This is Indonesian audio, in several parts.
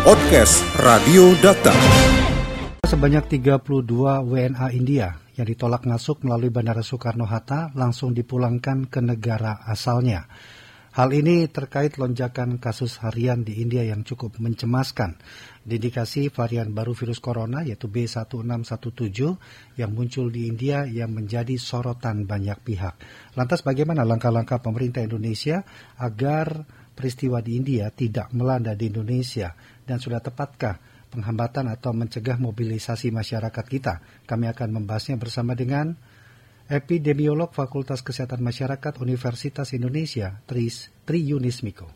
Podcast Radio Data. Sebanyak 32 WNA India yang ditolak masuk melalui Bandara Soekarno-Hatta langsung dipulangkan ke negara asalnya. Hal ini terkait lonjakan kasus harian di India yang cukup mencemaskan. Didikasi varian baru virus corona yaitu B1617 yang muncul di India yang menjadi sorotan banyak pihak. Lantas bagaimana langkah-langkah pemerintah Indonesia agar peristiwa di India tidak melanda di Indonesia dan sudah tepatkah penghambatan atau mencegah mobilisasi masyarakat kita? Kami akan membahasnya bersama dengan epidemiolog Fakultas Kesehatan Masyarakat Universitas Indonesia, Tris Tri Yunis Miko.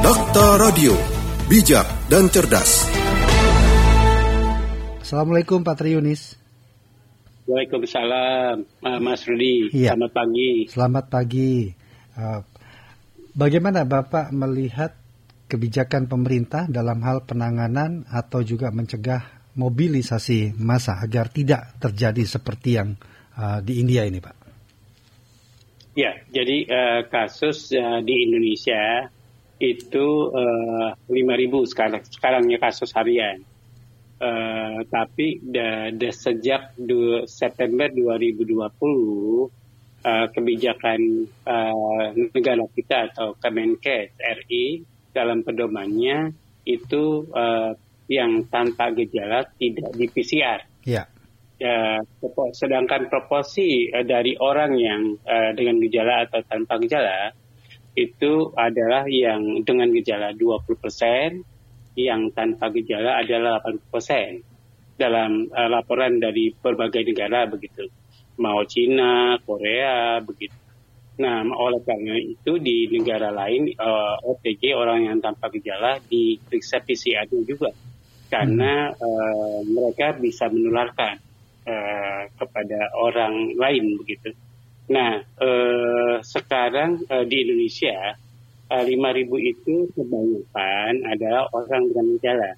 Dokter Radio, bijak dan cerdas. Assalamualaikum Pak Tri Yunis. Waalaikumsalam, Mas Rudi. Ya. Selamat pagi. Selamat pagi. Uh, bagaimana Bapak melihat kebijakan pemerintah dalam hal penanganan atau juga mencegah mobilisasi massa agar tidak terjadi seperti yang uh, di India ini, Pak? Ya, jadi uh, kasus uh, di Indonesia itu uh, 5.000 sekarang sekarangnya kasus harian. Uh, tapi da, da sejak du, September 2020 uh, kebijakan uh, negara kita atau Kemenkes RI dalam pedomannya itu uh, yang tanpa gejala tidak di PCR. Ya. Ya, sedangkan proporsi uh, dari orang yang uh, dengan gejala atau tanpa gejala itu adalah yang dengan gejala 20%, yang tanpa gejala adalah 80% dalam uh, laporan dari berbagai negara begitu. Mau Cina, Korea, begitu. Nah, oleh karena itu di negara lain uh, OTG orang yang tanpa gejala diperiksa PCR-nya juga karena uh, mereka bisa menularkan uh, kepada orang lain begitu. Nah, uh, sekarang uh, di Indonesia uh, 5.000 itu kebanyakan adalah orang dengan gejala.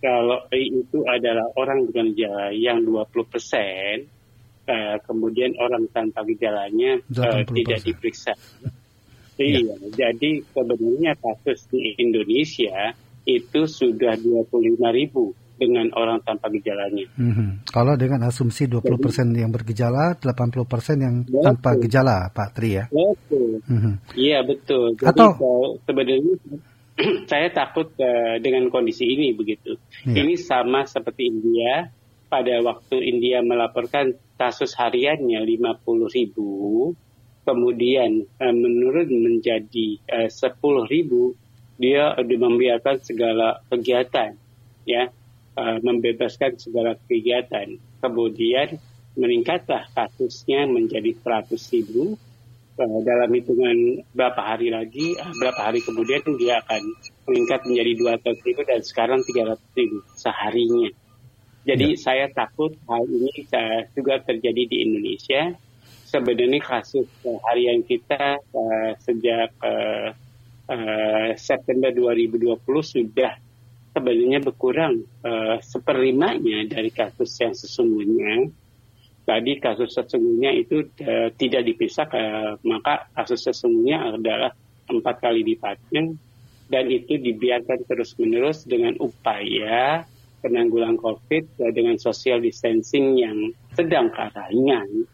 Kalau itu adalah orang dengan gejala yang 20 persen, uh, kemudian orang tanpa gejalanya uh, tidak diperiksa. Ya. Iya, jadi sebenarnya kasus di Indonesia itu sudah 25 ribu dengan orang tanpa gejalanya. Hmm. Kalau dengan asumsi 20 persen yang bergejala, 80 persen yang betul. tanpa gejala, Pak Tri ya? Betul. Hmm. Iya betul. Jadi Atau... sebenarnya saya takut uh, dengan kondisi ini begitu. Ya. Ini sama seperti India. Pada waktu India melaporkan kasus hariannya 50 ribu, kemudian uh, menurun menjadi uh, 10 ribu, dia membiarkan segala kegiatan, ya, uh, membebaskan segala kegiatan. Kemudian meningkatlah kasusnya menjadi 100 ribu uh, dalam hitungan berapa hari lagi, uh, berapa hari kemudian dia akan meningkat menjadi 200 ribu dan sekarang 300 ribu seharinya. Jadi ya. saya takut hal ini uh, juga terjadi di Indonesia. Sebenarnya kasus harian kita uh, sejak uh, uh, September 2020 sudah sebenarnya berkurang uh, seperlimanya dari kasus yang sesungguhnya. Tadi kasus sesungguhnya itu uh, tidak dipisah, uh, maka kasus sesungguhnya adalah empat kali lipatnya dan itu dibiarkan terus-menerus dengan upaya penanggulangan COVID uh, dengan social distancing yang sedang ke ringan.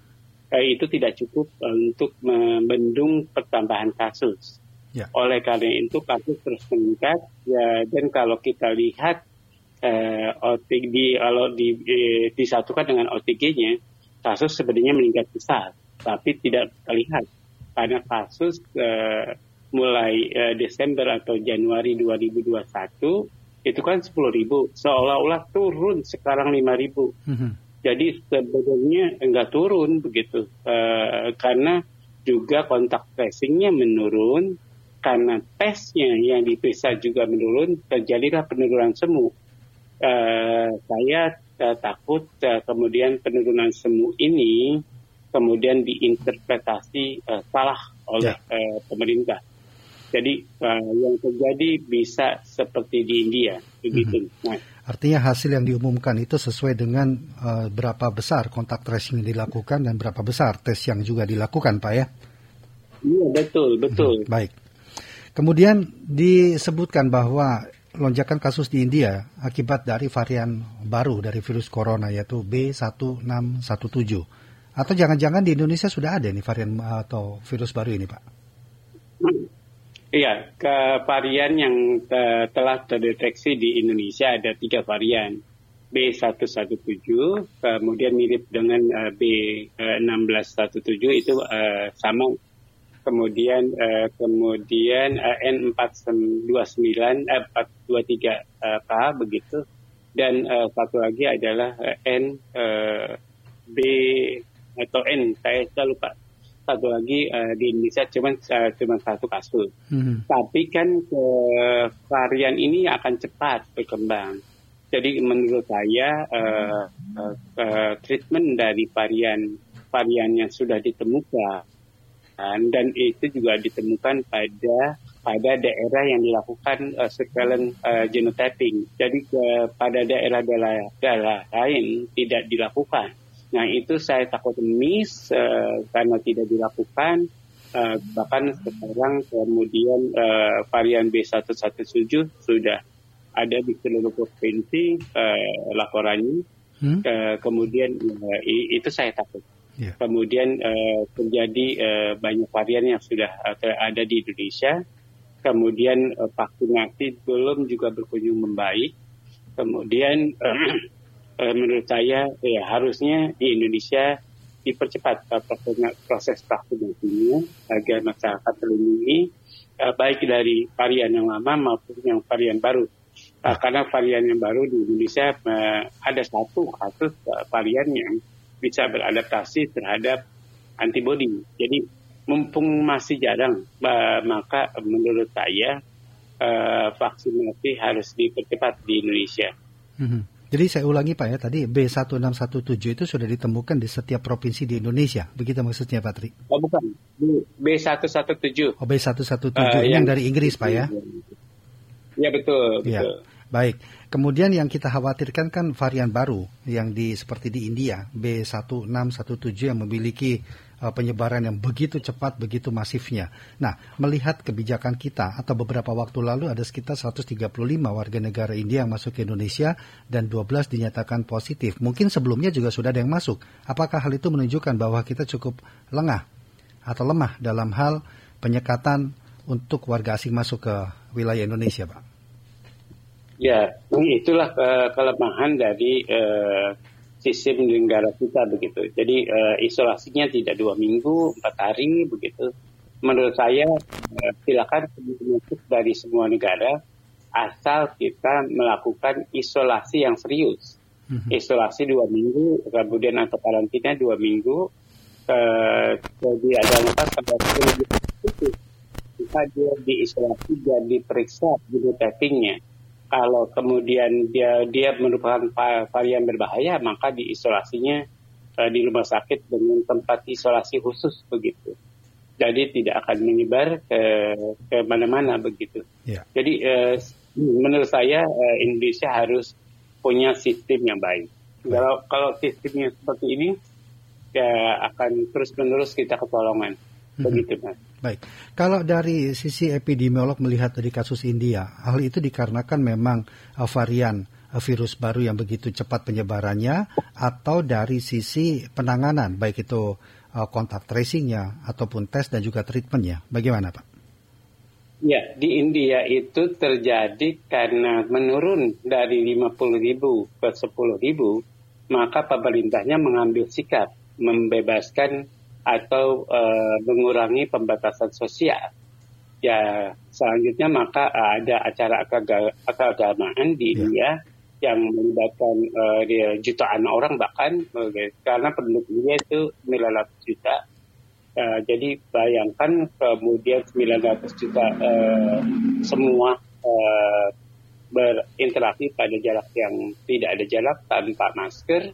Uh, itu tidak cukup uh, untuk membendung pertambahan kasus. Ya. Oleh karena itu kasus terus meningkat ya, dan kalau kita lihat eh, OTG di kalau di, eh, disatukan dengan OTG-nya kasus sebenarnya meningkat besar, tapi tidak terlihat karena kasus eh, mulai eh, Desember atau Januari 2021 itu kan 10 ribu, seolah-olah turun sekarang 5 ribu. Mm -hmm. Jadi sebenarnya enggak turun begitu, eh, karena juga kontak tracingnya menurun, karena tesnya yang diperiksa juga menurun, terjadilah penurunan semu. Uh, saya uh, takut uh, kemudian penurunan semu ini kemudian diinterpretasi uh, salah oleh ya. uh, pemerintah. Jadi uh, yang terjadi bisa seperti di India, begitu. Mm-hmm. Nah, Artinya hasil yang diumumkan itu sesuai dengan uh, berapa besar kontak tracing yang dilakukan dan berapa besar tes yang juga dilakukan, Pak ya? Iya betul betul. Hmm, baik. Kemudian disebutkan bahwa lonjakan kasus di India akibat dari varian baru dari virus corona yaitu B1617. Atau jangan-jangan di Indonesia sudah ada nih varian atau virus baru ini, Pak? Iya, ke varian yang te telah terdeteksi di Indonesia ada tiga varian. B117, kemudian mirip dengan uh, B1617 itu uh, sama. Kemudian uh, kemudian uh, N429 uh, 423 uh, K begitu. Dan uh, satu lagi adalah uh, N uh, B atau N saya, saya lupa satu lagi uh, di Indonesia cuma uh, cuma satu kasus. Hmm. Tapi kan uh, varian ini akan cepat berkembang. Jadi menurut saya uh, uh, uh, treatment dari varian varian yang sudah ditemukan dan itu juga ditemukan pada pada daerah yang dilakukan uh, surveillance uh, genotyping. Jadi uh, pada daerah-daerah lain tidak dilakukan. Nah itu saya takut miss uh, karena tidak dilakukan. Uh, bahkan sekarang kemudian uh, varian B117 sudah ada di seluruh provinsi uh, laporannya. Hmm? Uh, kemudian uh, itu saya takut. Yeah. Kemudian uh, terjadi uh, banyak varian yang sudah uh, ada di Indonesia. Kemudian uh, vaksinasi belum juga berkunjung membaik. Kemudian uh, uh, menurut saya ya harusnya di Indonesia dipercepat uh, proses vaksinasinya agar masyarakat terlindungi uh, baik dari varian yang lama maupun yang varian baru. Uh, karena varian yang baru di Indonesia uh, ada satu kasus uh, varian yang bisa beradaptasi terhadap antibodi. Jadi mumpung masih jarang, uh, maka menurut saya uh, vaksinasi harus dipercepat di Indonesia. Mm -hmm. Jadi saya ulangi Pak ya, tadi B1617 itu sudah ditemukan di setiap provinsi di Indonesia. Begitu maksudnya Pak Tri? Oh bukan, B117. Oh B117, uh, yang, yang dari Inggris Pak ya? Iya betul, ya. betul. Baik. Kemudian yang kita khawatirkan kan varian baru yang di seperti di India B1617 yang memiliki penyebaran yang begitu cepat, begitu masifnya. Nah, melihat kebijakan kita atau beberapa waktu lalu ada sekitar 135 warga negara India yang masuk ke Indonesia dan 12 dinyatakan positif. Mungkin sebelumnya juga sudah ada yang masuk. Apakah hal itu menunjukkan bahwa kita cukup lengah atau lemah dalam hal penyekatan untuk warga asing masuk ke wilayah Indonesia, Pak? Ya, itulah uh, kelemahan dari uh, sistem negara kita begitu. Jadi uh, isolasinya tidak dua minggu, empat hari begitu. Menurut saya uh, silakan masuk dari semua negara asal kita melakukan isolasi yang serius. Mm-hmm. Isolasi dua minggu, kemudian atau karantina dua minggu. Uh, jadi ada lepas itu kita dia diisolasi dan diperiksa genotypingnya kalau kemudian dia dia merupakan varian berbahaya maka diisolasinya uh, di rumah sakit dengan tempat isolasi khusus begitu. Jadi tidak akan menyebar ke ke mana-mana begitu. Yeah. Jadi uh, menurut saya uh, Indonesia harus punya sistem yang baik. Kalau kalau sistemnya seperti ini ya akan terus menerus kita ketolongan. Mhm. Begitu mas. Baik, kalau dari sisi epidemiolog melihat dari kasus India, hal itu dikarenakan memang uh, varian uh, virus baru yang begitu cepat penyebarannya, atau dari sisi penanganan, baik itu uh, kontak tracingnya ataupun tes dan juga treatmentnya, bagaimana Pak? Ya, di India itu terjadi karena menurun dari 50 ribu ke 10 ribu, maka pemerintahnya mengambil sikap membebaskan atau uh, mengurangi pembatasan sosial. Ya selanjutnya maka uh, ada acara keagamaan di ya. India yang melibatkan uh, jutaan orang bahkan uh, karena penduduk India itu 900 juta. Uh, jadi bayangkan kemudian 900 juta uh, semua uh, berinteraksi pada jarak yang tidak ada jarak tanpa masker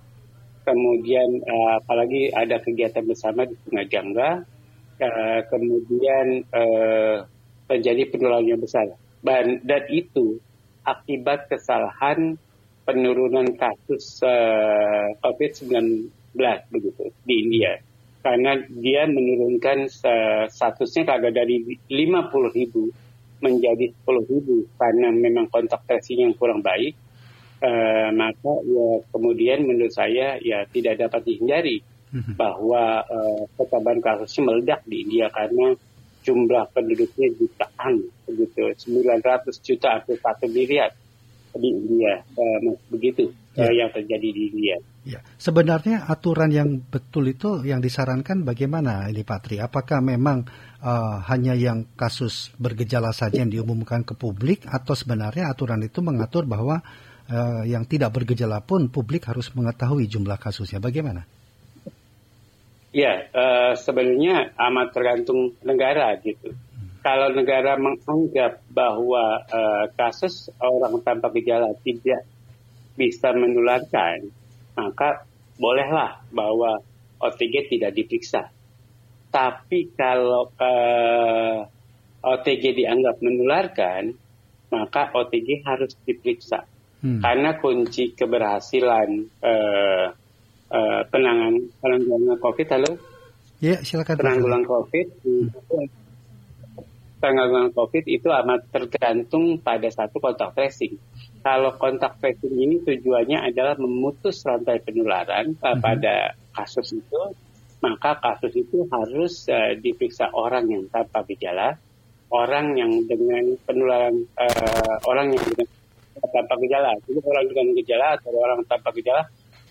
kemudian uh, apalagi ada kegiatan bersama di Sungai Jangga, uh, kemudian uh, terjadi penularan yang besar. Dan, dan itu akibat kesalahan penurunan kasus uh, COVID-19 begitu di India. Karena dia menurunkan statusnya kagak dari 50 ribu menjadi 10 ribu karena memang kontak tracing yang kurang baik, uh, maka ya kemudian menurut saya ya tidak dapat dihindari hmm. bahwa uh, pertambahan kasusnya meledak di India karena jumlah penduduknya jutaan begitu 900 juta atau satu miliar di India uh, begitu ya. yang terjadi di India. Ya. Sebenarnya aturan yang betul itu yang disarankan bagaimana ini Patri? Apakah memang uh, hanya yang kasus bergejala saja yang diumumkan ke publik atau sebenarnya aturan itu mengatur bahwa uh, yang tidak bergejala pun publik harus mengetahui jumlah kasusnya? Bagaimana? Ya, uh, sebenarnya amat tergantung negara gitu. Kalau negara menganggap bahwa uh, kasus orang tanpa gejala tidak bisa menularkan, maka bolehlah bahwa OTG tidak diperiksa. Tapi kalau uh, OTG dianggap menularkan, maka OTG harus diperiksa. Hmm. Karena kunci keberhasilan uh, uh, penanganan penanggulangan COVID, halo? Ya, silakan. Penanggulangan COVID, hmm. penanggulangan COVID itu amat tergantung pada satu kontak tracing kalau kontak tracing ini tujuannya adalah memutus rantai penularan uh, mm-hmm. pada kasus itu, maka kasus itu harus uh, diperiksa orang yang tanpa gejala, orang yang dengan penularan uh, orang yang dengan tanpa gejala. Jadi orang dengan gejala atau orang tanpa gejala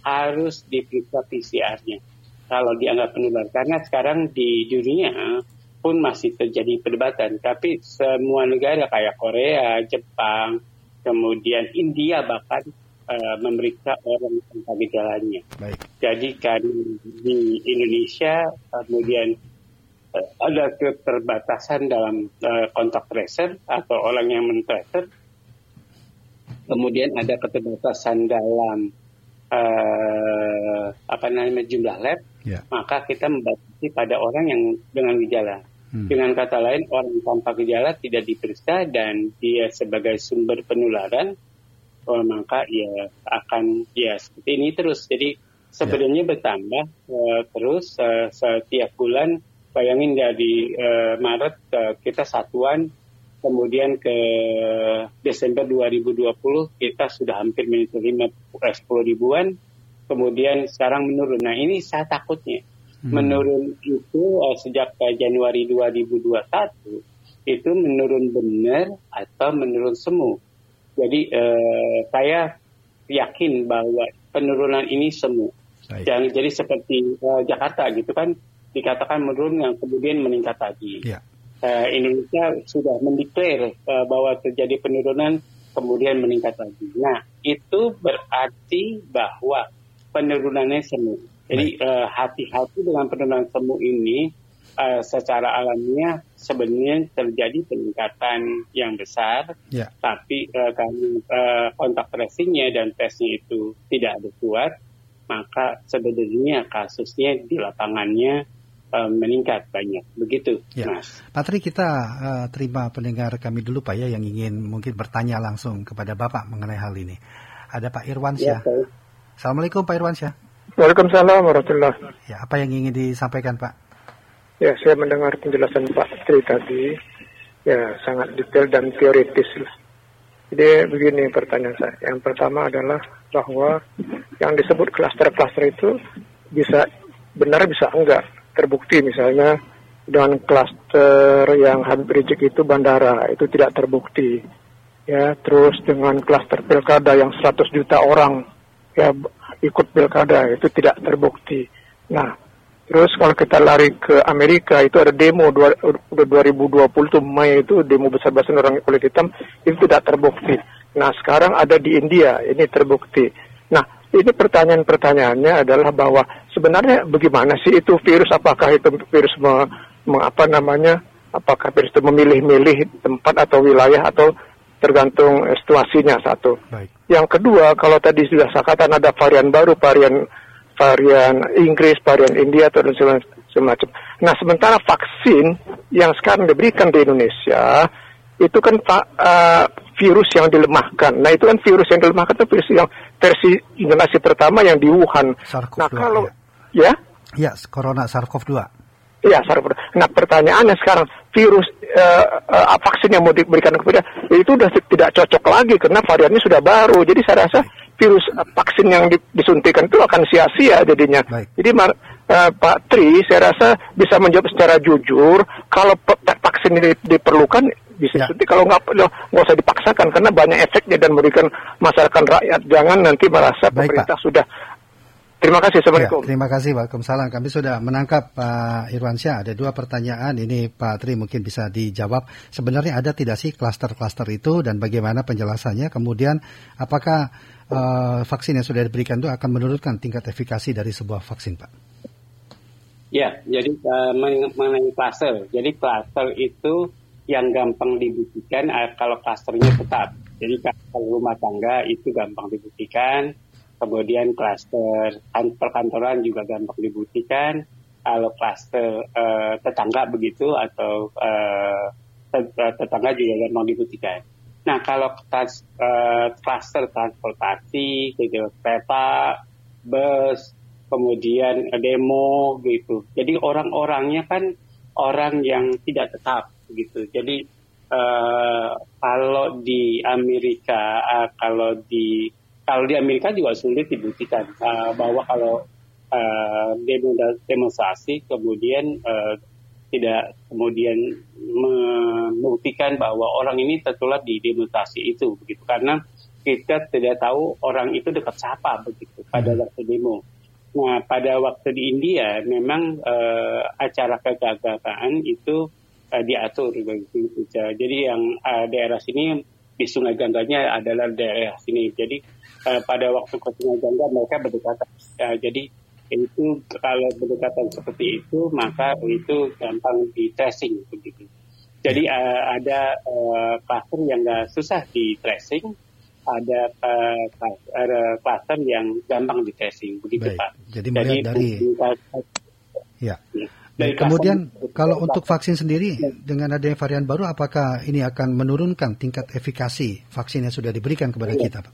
harus diperiksa PCR-nya. Kalau dianggap penular, karena sekarang di dunia pun masih terjadi perdebatan, tapi semua negara kayak Korea, Jepang, kemudian India bahkan uh, memeriksa orang tanpa gejalanya. Baik. Jadi kan di Indonesia kemudian uh, ada keterbatasan dalam uh, kontak tracer atau orang yang men-tracer. Kemudian ada keterbatasan dalam uh, apa namanya jumlah lab. Yeah. Maka kita membatasi pada orang yang dengan gejala. Hmm. Dengan kata lain, orang tanpa gejala tidak diperiksa dan dia sebagai sumber penularan, oh, maka ia akan ya seperti ini terus. Jadi sebenarnya ya. bertambah uh, terus uh, setiap bulan. Bayangin dari uh, Maret uh, kita satuan, kemudian ke Desember 2020 kita sudah hampir menerima 10 ribuan, kemudian sekarang menurun. Nah ini saya takutnya Hmm. Menurun itu uh, sejak uh, Januari 2021 itu menurun benar atau menurun semu. Jadi uh, saya yakin bahwa penurunan ini semu. Jadi seperti uh, Jakarta gitu kan dikatakan menurun yang kemudian meningkat lagi. Ya. Uh, Indonesia sudah mendeklar uh, bahwa terjadi penurunan kemudian meningkat lagi. Nah itu berarti bahwa penurunannya semu. Jadi uh, hati-hati dengan penurunan semu ini uh, secara alamiah sebenarnya terjadi peningkatan yang besar, yeah. tapi uh, karena uh, kontak tracingnya dan tesnya itu tidak ada kuat, maka sebenarnya kasusnya di lapangannya uh, meningkat banyak. Begitu, ya. Mas. Patri, kita uh, terima pendengar kami dulu Pak ya yang ingin mungkin bertanya langsung kepada Bapak mengenai hal ini. Ada Pak Irwansyah. Ya, Assalamualaikum Pak Irwansyah. Waalaikumsalam warahmatullahi Ya, apa yang ingin disampaikan Pak? Ya, saya mendengar penjelasan Pak Tri tadi, ya sangat detail dan teoritis lah. Jadi begini pertanyaan saya. Yang pertama adalah bahwa yang disebut klaster-klaster itu bisa benar bisa enggak terbukti misalnya dengan klaster yang Habib Rizik itu bandara itu tidak terbukti ya terus dengan klaster pilkada yang 100 juta orang ya ikut pilkada itu tidak terbukti. Nah, terus kalau kita lari ke Amerika itu ada demo dua, 2020 itu Mei itu demo besar-besaran orang kulit hitam itu tidak terbukti. Nah, sekarang ada di India ini terbukti. Ini pertanyaan-pertanyaannya adalah bahwa sebenarnya bagaimana sih itu virus apakah itu virus me, me, apa namanya apakah virus itu memilih-milih tempat atau wilayah atau tergantung situasinya satu. Baik. Yang kedua, kalau tadi sudah saya katakan ada varian baru, varian varian Inggris, varian India atau dan semacam. Nah, sementara vaksin yang sekarang diberikan di Indonesia itu kan uh, virus yang dilemahkan. Nah, itu kan virus yang dilemahkan itu virus yang versi generasi pertama yang di Wuhan. nah, kalau ya. ya? Ya, corona SARS-CoV-2. Iya, sorry. Nah, pertanyaannya sekarang virus uh, uh, vaksin yang mau diberikan kepada itu sudah tidak cocok lagi karena variannya sudah baru. Jadi saya rasa virus uh, vaksin yang di, disuntikan itu akan sia-sia jadinya. Baik. Jadi uh, Pak Tri, saya rasa bisa menjawab secara jujur kalau vaksin ini diperlukan bisa ya. kalau nggak nggak usah dipaksakan karena banyak efeknya dan memberikan masyarakat rakyat jangan nanti merasa Baik, pemerintah Pak. sudah Terima kasih, Assalamualaikum. Ya, terima kasih, Waalaikumsalam. Kami sudah menangkap Pak Irwansyah. Ada dua pertanyaan. Ini Pak Tri mungkin bisa dijawab. Sebenarnya ada tidak sih klaster-klaster itu dan bagaimana penjelasannya? Kemudian, apakah uh, vaksin yang sudah diberikan itu akan menurunkan tingkat efikasi dari sebuah vaksin, Pak? Ya, jadi uh, mengenai klaster. Jadi klaster itu yang gampang dibuktikan uh, kalau klasternya tetap. Jadi kalau rumah tangga itu gampang dibuktikan kemudian klaster perkantoran juga gampang dibuktikan kalau klaster uh, tetangga begitu atau uh, tetangga juga gampang dibuktikan. Nah kalau klaster uh, transportasi, kereta, bus, kemudian demo gitu. Jadi orang-orangnya kan orang yang tidak tetap gitu. Jadi uh, kalau di Amerika, uh, kalau di kalau di Amerika juga sulit dibuktikan uh, bahwa kalau uh, demonstrasi kemudian uh, tidak kemudian membuktikan bahwa orang ini tertular di demonstrasi itu begitu karena kita tidak tahu orang itu dekat siapa begitu pada hmm. waktu demo. Nah pada waktu di India memang uh, acara kegagalan itu uh, diatur begitu. Jadi yang uh, daerah sini di Sungai Gangganya adalah daerah sini. Jadi uh, pada waktu Sungai Gangga mereka berdekatan. Uh, jadi itu kalau berdekatan seperti itu maka itu gampang di tracing begitu. Jadi uh, ada kluster uh, yang nggak susah di tracing, ada uh, yang gampang di tracing begitu Baik. Pak. Jadi melihat dari ya. ya. Dari kemudian kalau untuk vaksin sendiri ya. dengan adanya varian baru apakah ini akan menurunkan tingkat efikasi vaksin yang sudah diberikan kepada ya. kita Pak?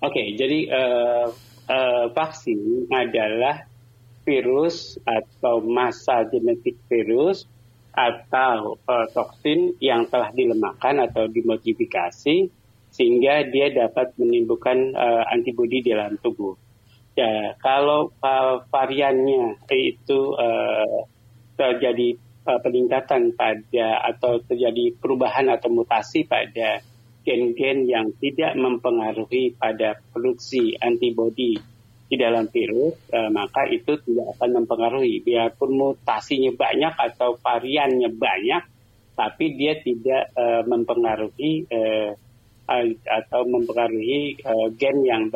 Oke, okay, jadi uh, uh, vaksin adalah virus atau masa genetik virus atau uh, toksin yang telah dilemahkan atau dimodifikasi sehingga dia dapat menimbulkan uh, antibodi di dalam tubuh. Ya, kalau uh, variannya itu uh, terjadi uh, peningkatan pada atau terjadi perubahan atau mutasi pada gen-gen yang tidak mempengaruhi pada produksi antibodi di dalam virus, uh, maka itu tidak akan mempengaruhi. Biarpun mutasinya banyak atau variannya banyak, tapi dia tidak uh, mempengaruhi uh, atau mempengaruhi uh, gen yang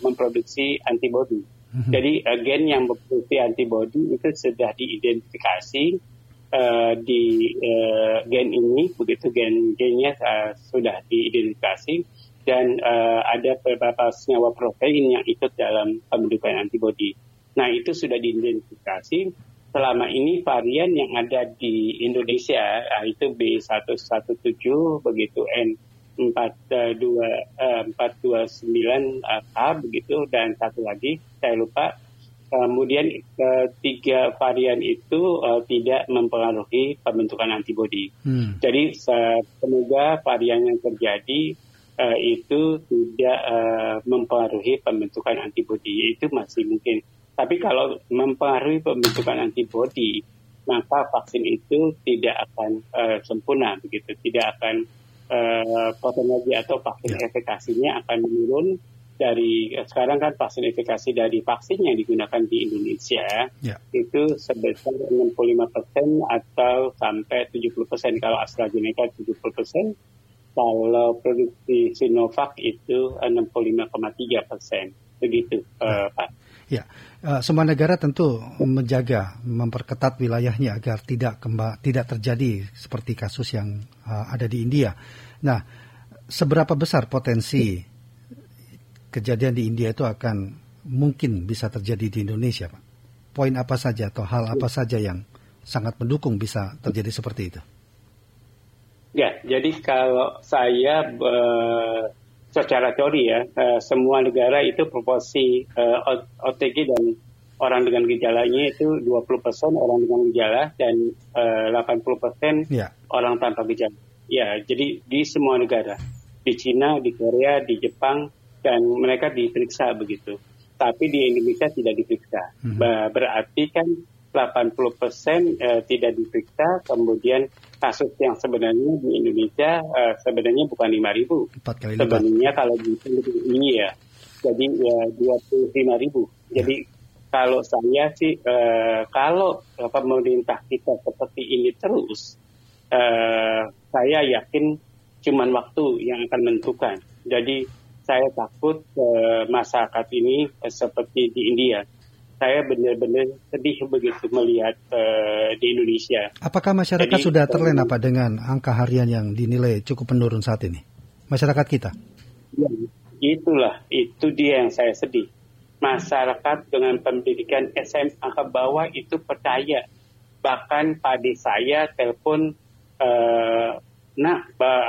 memproduksi antibodi. Mm-hmm. Jadi uh, gen yang memproduksi antibodi itu sudah diidentifikasi uh, di uh, gen ini begitu gen gennya uh, sudah diidentifikasi dan uh, ada beberapa senyawa protein yang ikut dalam pembentukan antibodi. Nah itu sudah diidentifikasi. Selama ini varian yang ada di Indonesia itu B117 begitu N 429 K begitu dan satu lagi saya lupa Kemudian ketiga varian itu uh, tidak mempengaruhi pembentukan antibodi. Hmm. Jadi semoga varian yang terjadi uh, itu tidak uh, mempengaruhi pembentukan antibodi. Itu masih mungkin. Tapi kalau mempengaruhi pembentukan antibodi, maka vaksin itu tidak akan uh, sempurna begitu, tidak akan uh, potensi atau vaksin ya. efekasinya akan menurun dari sekarang kan vaksin efikasi dari vaksin yang digunakan di Indonesia yeah. itu sebesar 65 persen atau sampai 70 persen kalau AstraZeneca 70 persen kalau produksi Sinovac itu 65,3 persen begitu uh, Pak. Ya, uh, semua negara tentu menjaga, memperketat wilayahnya agar tidak kembali, tidak terjadi seperti kasus yang uh, ada di India. Nah, seberapa besar potensi kejadian di India itu akan mungkin bisa terjadi di Indonesia, Pak? Poin apa saja atau hal apa saja yang sangat mendukung bisa terjadi seperti itu? Ya, jadi kalau saya secara teori ya, uh, semua negara itu proporsi uh, eh, OTG dan orang dengan gejalanya itu 20% orang dengan gejala dan uh, 80% yeah. orang tanpa gejala. Ya, jadi di semua negara, di Cina, di Korea, di Jepang, dan mereka diperiksa begitu. Tapi di Indonesia tidak diperiksa. Mm -hmm. Berarti kan 80 persen uh, tidak diperiksa, kemudian kasus yang sebenarnya di Indonesia uh, sebenarnya bukan 5 ribu. Sebenarnya kalau di ini ya, jadi ya 25 ribu. Ya. Jadi kalau saya sih, uh, kalau pemerintah kita seperti ini terus, uh, saya yakin cuman waktu yang akan menentukan. Jadi saya takut uh, masyarakat ini uh, seperti di India saya benar-benar sedih begitu melihat uh, di Indonesia. Apakah masyarakat Jadi, sudah terlena apa dengan angka harian yang dinilai cukup menurun saat ini? Masyarakat kita? Ya, itulah, itu dia yang saya sedih. Masyarakat dengan pendidikan SMA ke bawah itu percaya. Bahkan pada saya telepon, uh, nah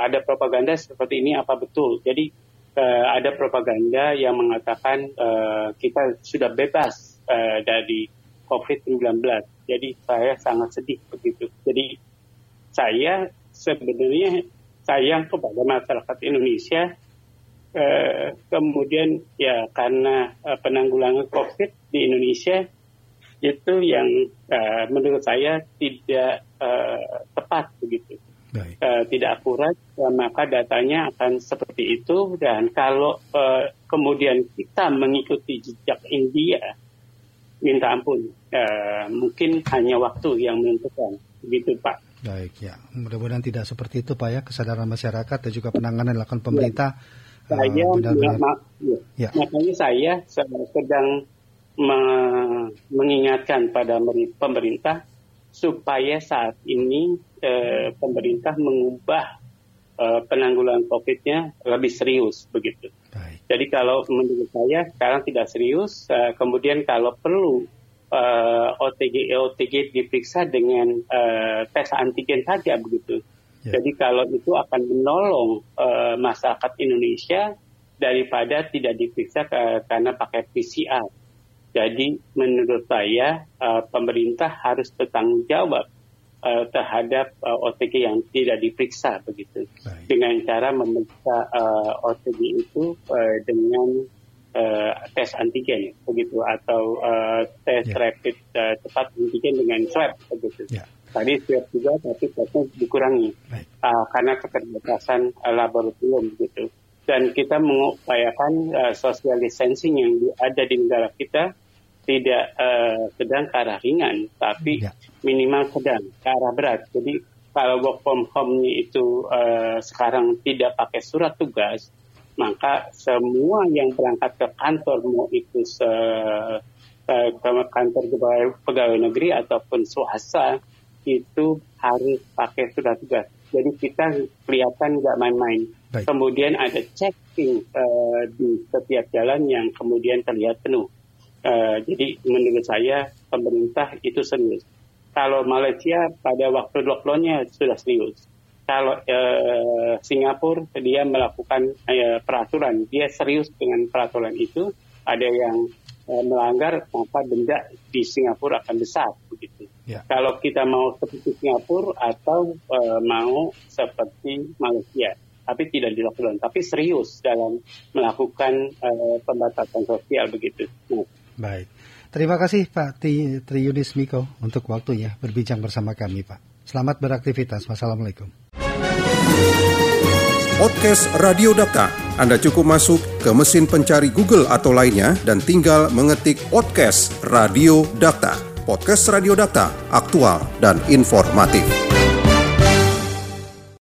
ada propaganda seperti ini apa betul? Jadi uh, ada propaganda yang mengatakan uh, kita sudah bebas uh, dari COVID-19. Jadi saya sangat sedih begitu. Jadi saya sebenarnya sayang kepada masyarakat Indonesia. Uh, kemudian ya karena uh, penanggulangan COVID di Indonesia itu yang uh, menurut saya tidak uh, tepat begitu. Uh, tidak akurat, maka datanya akan seperti itu. Dan kalau uh, kemudian kita mengikuti jejak India, minta ampun. Uh, mungkin hanya waktu yang menentukan, begitu Pak. Baik ya, mudah-mudahan tidak seperti itu Pak ya kesadaran masyarakat dan juga penanganan dilakukan pemerintah. Ya. Saya uh, benar -benar, ya, ya. ya. makanya saya sedang me mengingatkan pada pemerintah supaya saat ini eh, pemerintah mengubah eh, penanggulangan COVID-nya lebih serius begitu. Jadi kalau menurut saya sekarang tidak serius, uh, kemudian kalau perlu uh, OTG OTG diperiksa dengan uh, tes antigen saja begitu. Yeah. Jadi kalau itu akan menolong uh, masyarakat Indonesia daripada tidak diperiksa ke, karena pakai PCR. Jadi menurut saya uh, pemerintah harus bertanggung jawab uh, terhadap uh, OTG yang tidak diperiksa begitu Baik. dengan cara memeriksa uh, OTG itu uh, dengan uh, tes antigen begitu atau uh, tes yeah. rapid uh, cepat antigen dengan swab begitu. Yeah. Tadi swab juga tapi tesnya dikurangi uh, karena keterbatasan uh, laboratorium begitu. Dan kita mengupayakan uh, social distancing yang ada di negara kita tidak uh, sedang ke arah ringan, tapi ya. minimal sedang ke arah berat. Jadi kalau work from home itu uh, sekarang tidak pakai surat tugas, maka semua yang berangkat ke kantor mau itu se, uh, ke kantor pegawai, pegawai negeri ataupun swasta itu harus pakai surat tugas. Jadi kita kelihatan nggak main-main. Kemudian ada checking uh, di setiap jalan yang kemudian terlihat penuh. Uh, jadi menurut saya pemerintah itu serius. Kalau Malaysia pada waktu lockdownnya sudah serius. Kalau uh, Singapura dia melakukan uh, peraturan, dia serius dengan peraturan itu. Ada yang uh, melanggar maka denda di Singapura akan besar begitu. Yeah. Kalau kita mau seperti Singapura atau uh, mau seperti Malaysia tapi tidak di lockdown, tapi serius dalam melakukan uh, pembatasan sosial begitu. Nah, Baik. Terima kasih Pak Tri, Triunis Miko untuk waktunya berbincang bersama kami Pak. Selamat beraktivitas. Wassalamualaikum. Podcast Radio Data. Anda cukup masuk ke mesin pencari Google atau lainnya dan tinggal mengetik podcast Radio Data. Podcast Radio Data, aktual dan informatif.